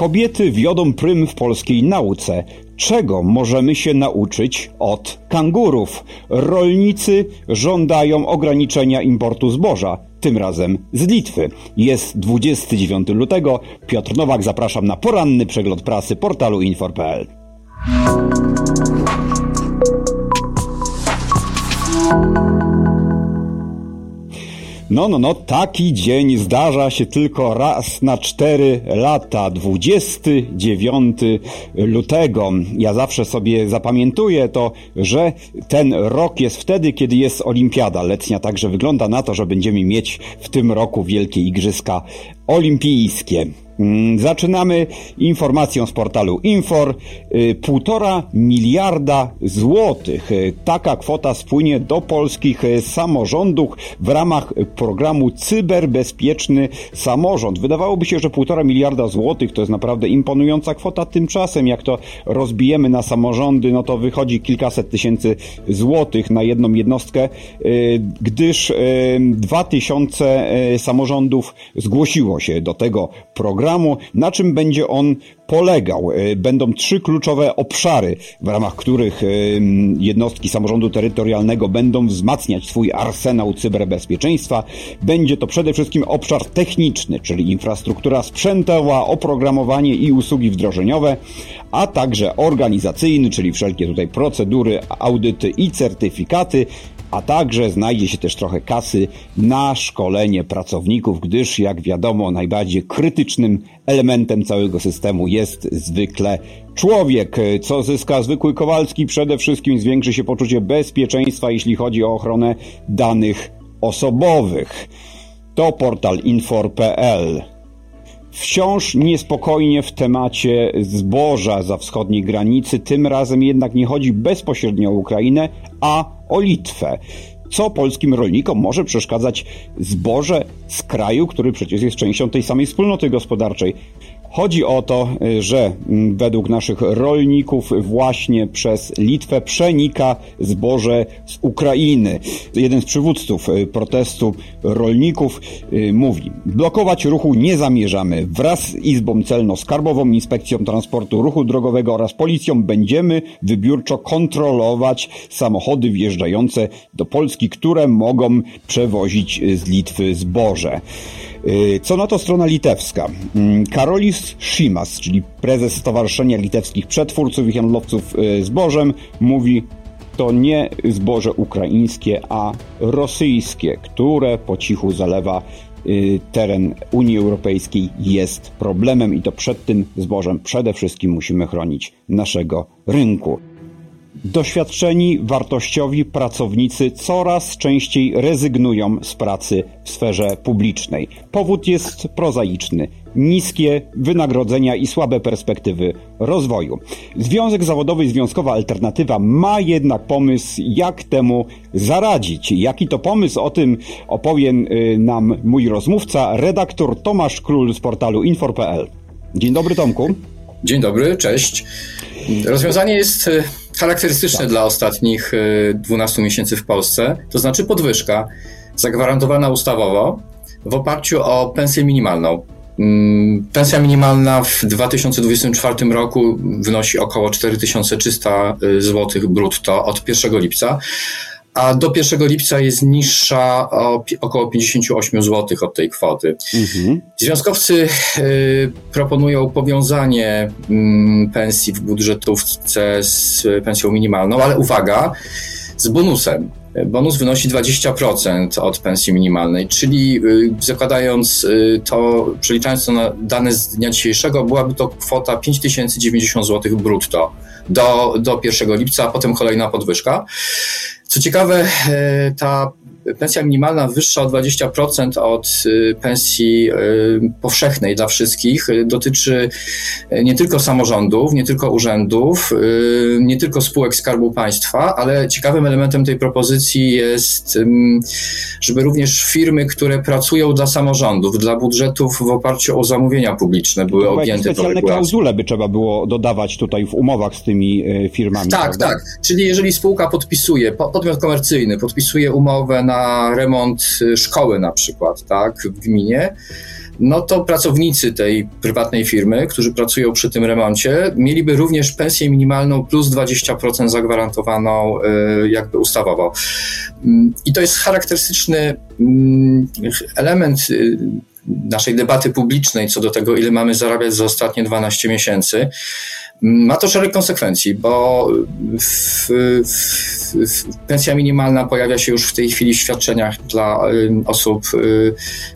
Kobiety wiodą prym w polskiej nauce. Czego możemy się nauczyć od kangurów? Rolnicy żądają ograniczenia importu zboża, tym razem z Litwy. Jest 29 lutego. Piotr Nowak, zapraszam na poranny przegląd prasy portalu infor.pl. No, no, no, taki dzień zdarza się tylko raz na cztery lata, 29 lutego. Ja zawsze sobie zapamiętuję to, że ten rok jest wtedy, kiedy jest olimpiada letnia, także wygląda na to, że będziemy mieć w tym roku wielkie igrzyska olimpijskie. Mm, zaczynamy informacją z portalu Infor. Y, półtora miliarda złotych. Y, taka kwota spłynie do polskich y, samorządów w ramach programu Cyberbezpieczny Samorząd. Wydawałoby się, że półtora miliarda złotych to jest naprawdę imponująca kwota. Tymczasem, jak to rozbijemy na samorządy, no to wychodzi kilkaset tysięcy złotych na jedną jednostkę, gdyż dwa tysiące samorządów zgłosiło się do tego programu programu, na czym będzie on polegał. E, będą trzy kluczowe obszary, w ramach których e, jednostki samorządu terytorialnego będą wzmacniać swój arsenał cyberbezpieczeństwa. Będzie to przede wszystkim obszar techniczny, czyli infrastruktura sprzętowa, oprogramowanie i usługi wdrożeniowe, a także organizacyjny, czyli wszelkie tutaj procedury, audyty i certyfikaty, a także znajdzie się też trochę kasy na szkolenie pracowników, gdyż jak wiadomo najbardziej krytycznym elementem całego systemu jest zwykle człowiek. Co zyska zwykły Kowalski? Przede wszystkim zwiększy się poczucie bezpieczeństwa, jeśli chodzi o ochronę danych osobowych. To portal infor.pl. Wciąż niespokojnie w temacie zboża za wschodniej granicy, tym razem jednak nie chodzi bezpośrednio o Ukrainę, a o Litwę. Co polskim rolnikom może przeszkadzać zboże z kraju, który przecież jest częścią tej samej wspólnoty gospodarczej? Chodzi o to, że mm, według naszych rolników właśnie przez Litwę przenika zboże z Ukrainy. Jeden z przywódców y, protestu rolników y, mówi: Blokować ruchu nie zamierzamy. Wraz z Izbą Celno-Skarbową, Inspekcją Transportu Ruchu Drogowego oraz Policją będziemy wybiórczo kontrolować samochody wjeżdżające do Polski, które mogą przewozić z Litwy zboże. Y, co na to strona litewska? Mm, Karolis Szymas, czyli prezes Stowarzyszenia Litewskich Przetwórców i Handlowców y, Zbożem, mówi, to nie zboże ukraińskie, a rosyjskie, które po cichu zalewa y, teren Unii Europejskiej jest problemem i to przed tym zbożem przede wszystkim musimy chronić naszego rynku. Doświadczeni, wartościowi pracownicy coraz częściej rezygnują z pracy w sferze publicznej. Powód jest prozaiczny. Niskie wynagrodzenia i słabe perspektywy rozwoju. Związek Zawodowy Związkowa Alternatywa ma jednak pomysł, jak temu zaradzić. Jaki to pomysł, o tym opowie y, nam mój rozmówca, redaktor Tomasz Król z portalu infor.pl. Dzień dobry Tomku. Dzień dobry, cześć. Rozwiązanie jest y, charakterystyczne dla ostatnich 12 y, miesięcy w Polsce, to znaczy podwyżka zagwarantowana ustawowo w oparciu o pensję minimalną. Mm, pensja minimalna w 2024 roku wynosi około 4300 y, zł brutto od 1 lipca, a do 1 lipca jest niższa o około 58 zł od tej kwoty. Mhm. Związkowcy y, proponują powiązanie y, pensji w budżetówce z pensją minimalną, ale uwaga, z bonusem. Bonus wynosi 20% od pensji minimalnej, czyli y, zakładając y, to, przeliczając to na dane z dnia dzisiejszego, byłaby to kwota 5090 zł brutto do, do 1 lipca, a potem kolejna podwyżka. Co ciekawe, e, ta pensja minimalna wyższa o 20% od y, pensji y, powszechnej dla wszystkich y, dotyczy nie tylko samorządów, nie tylko urzędów, nie tylko spółek Skarbu Państwa, ale ciekawym elementem tej propozycji jest, żeby również firmy, które pracują dla samorządów, dla budżetów w oparciu o zamówienia publiczne były Chyba objęte tą specjalne klauzule by trzeba było dodawać tutaj w umowach z tymi firmami. Tak, prawda? tak. Czyli jeżeli spółka podpisuje, podmiot komercyjny podpisuje umowę na remont y, szkoły na przykład, tak, w gminie, no to pracownicy tej prywatnej firmy, którzy pracują przy tym remoncie, mieliby również pensję minimalną plus 20% zagwarantowaną jakby ustawowo. Mm, I to jest charakterystyczny mm, element naszej debaty publicznej co do tego, ile mamy zarabiać za ostatnie 12 miesięcy, ma to szereg konsekwencji, bo w, w, w, pensja minimalna pojawia się już w tej chwili w świadczeniach dla osób y,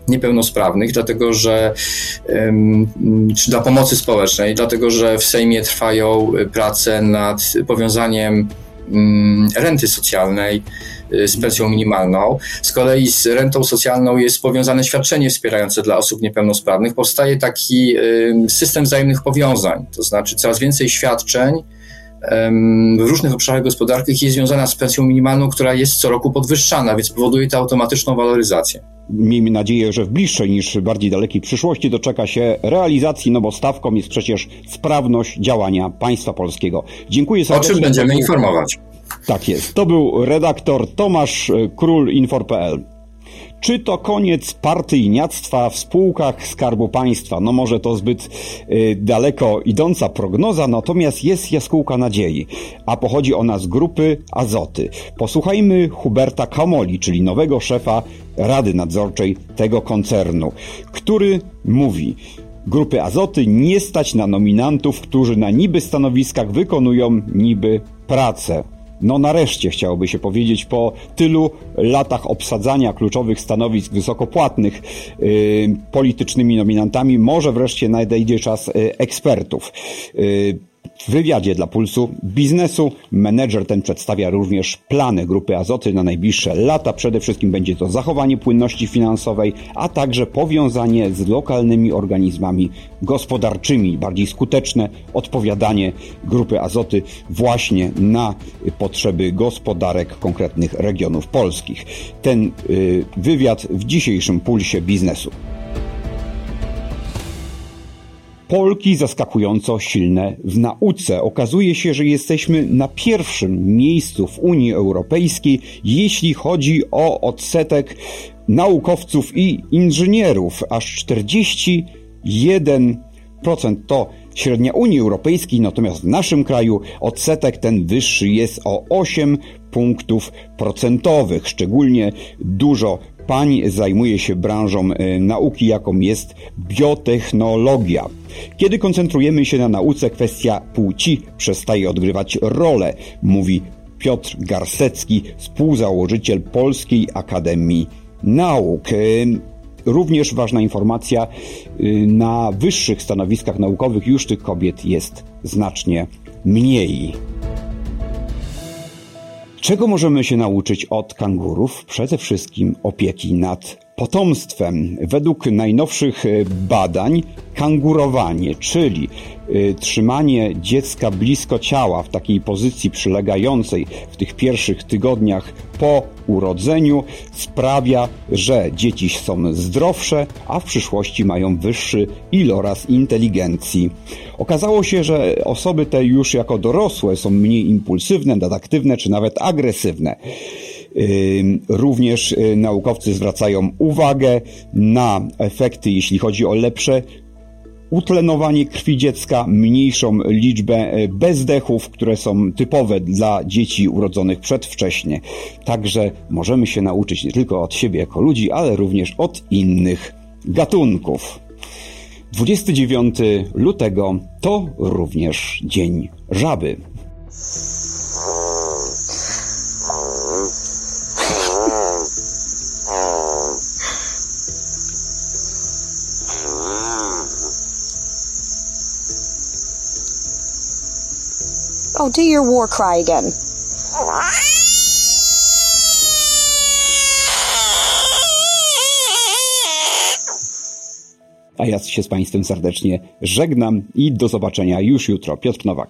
niepełnosprawnych, dlatego że czy dla pomocy społecznej, dlatego że w Sejmie trwają prace nad powiązaniem renty socjalnej Y, z pensją minimalną. Z kolei z rentą socjalną jest powiązane świadczenie wspierające dla osób niepełnosprawnych. Powstaje taki y, system wzajemnych powiązań, to znaczy coraz więcej świadczeń w różnych obszarach gospodarki jest związana z pensją minimalną, która jest co roku podwyższana, więc powoduje to automatyczną waloryzację. Miejmy nadzieję, że w bliższej niż bardziej dalekiej przyszłości doczeka się realizacji, no bo stawką jest przecież sprawność działania państwa polskiego. Dziękuję serdecznie. O czym będziemy informować. Tak jest. To był redaktor Tomasz Król Infor.pl. Czy to koniec partyjniactwa w spółkach Skarbu Państwa? No może to zbyt y, daleko idąca prognoza, natomiast jest jaskółka nadziei, a pochodzi ona z grupy Azoty. Posłuchajmy Huberta Kamoli, czyli nowego szefa Rady Nadzorczej tego koncernu, który mówi, Grupy Azoty nie stać na nominantów, którzy na niby stanowiskach wykonują niby pracę. No nareszcie chciałoby się powiedzieć po tylu latach obsadzania kluczowych stanowisk wysokopłatnych yy, politycznymi nominantami, może wreszcie nadejdzie czas yy, ekspertów. Yy, w wywiadzie dla Pulsu Biznesu menedżer ten przedstawia również plany grupy Azoty na najbliższe lata. Przede wszystkim będzie to zachowanie płynności finansowej, a także powiązanie z lokalnymi organizmami gospodarczymi, bardziej skuteczne odpowiadanie grupy Azoty właśnie na potrzeby gospodarek konkretnych regionów polskich. Ten y, wywiad w dzisiejszym Pulsie Biznesu. Polki zaskakująco silne w nauce. Okazuje się, że jesteśmy na pierwszym miejscu w Unii Europejskiej, jeśli chodzi o odsetek naukowców i inżynierów. Aż 41% to średnia Unii Europejskiej, natomiast w naszym kraju odsetek ten wyższy jest o 8 punktów procentowych. Szczególnie dużo pań zajmuje się branżą e, nauki, jaką jest biotechnologia. Kiedy koncentrujemy się na nauce, kwestia płci przestaje odgrywać rolę, mówi Piotr Garsecki, współzałożyciel Polskiej Akademii Nauk. E, również ważna informacja, e, na wyższych stanowiskach naukowych już tych kobiet jest znacznie mniej. Czego możemy się nauczyć od kangurów? Przede wszystkim opieki nad potomstwem. Według najnowszych e, badań kangurowanie, czyli y, trzymanie dziecka blisko ciała w takiej pozycji przylegającej w tych pierwszych tygodniach po urodzeniu sprawia, że dzieci są zdrowsze, a w przyszłości mają wyższy iloraz inteligencji. Okazało się, że osoby te już jako dorosłe są mniej impulsywne, nadaktywne czy nawet agresywne. Również y, naukowcy zwracają uwagę na efekty, jeśli chodzi o lepsze utlenowanie krwi dziecka, mniejszą liczbę y, bezdechów, które są typowe dla dzieci urodzonych przedwcześnie. Także możemy się nauczyć nie tylko od siebie jako ludzi, ale również od innych gatunków. 29 lutego to również Dzień Żaby. Oh, do your war cry again. A ja się z Państwem serdecznie żegnam i do zobaczenia już jutro. Piotr Nowak.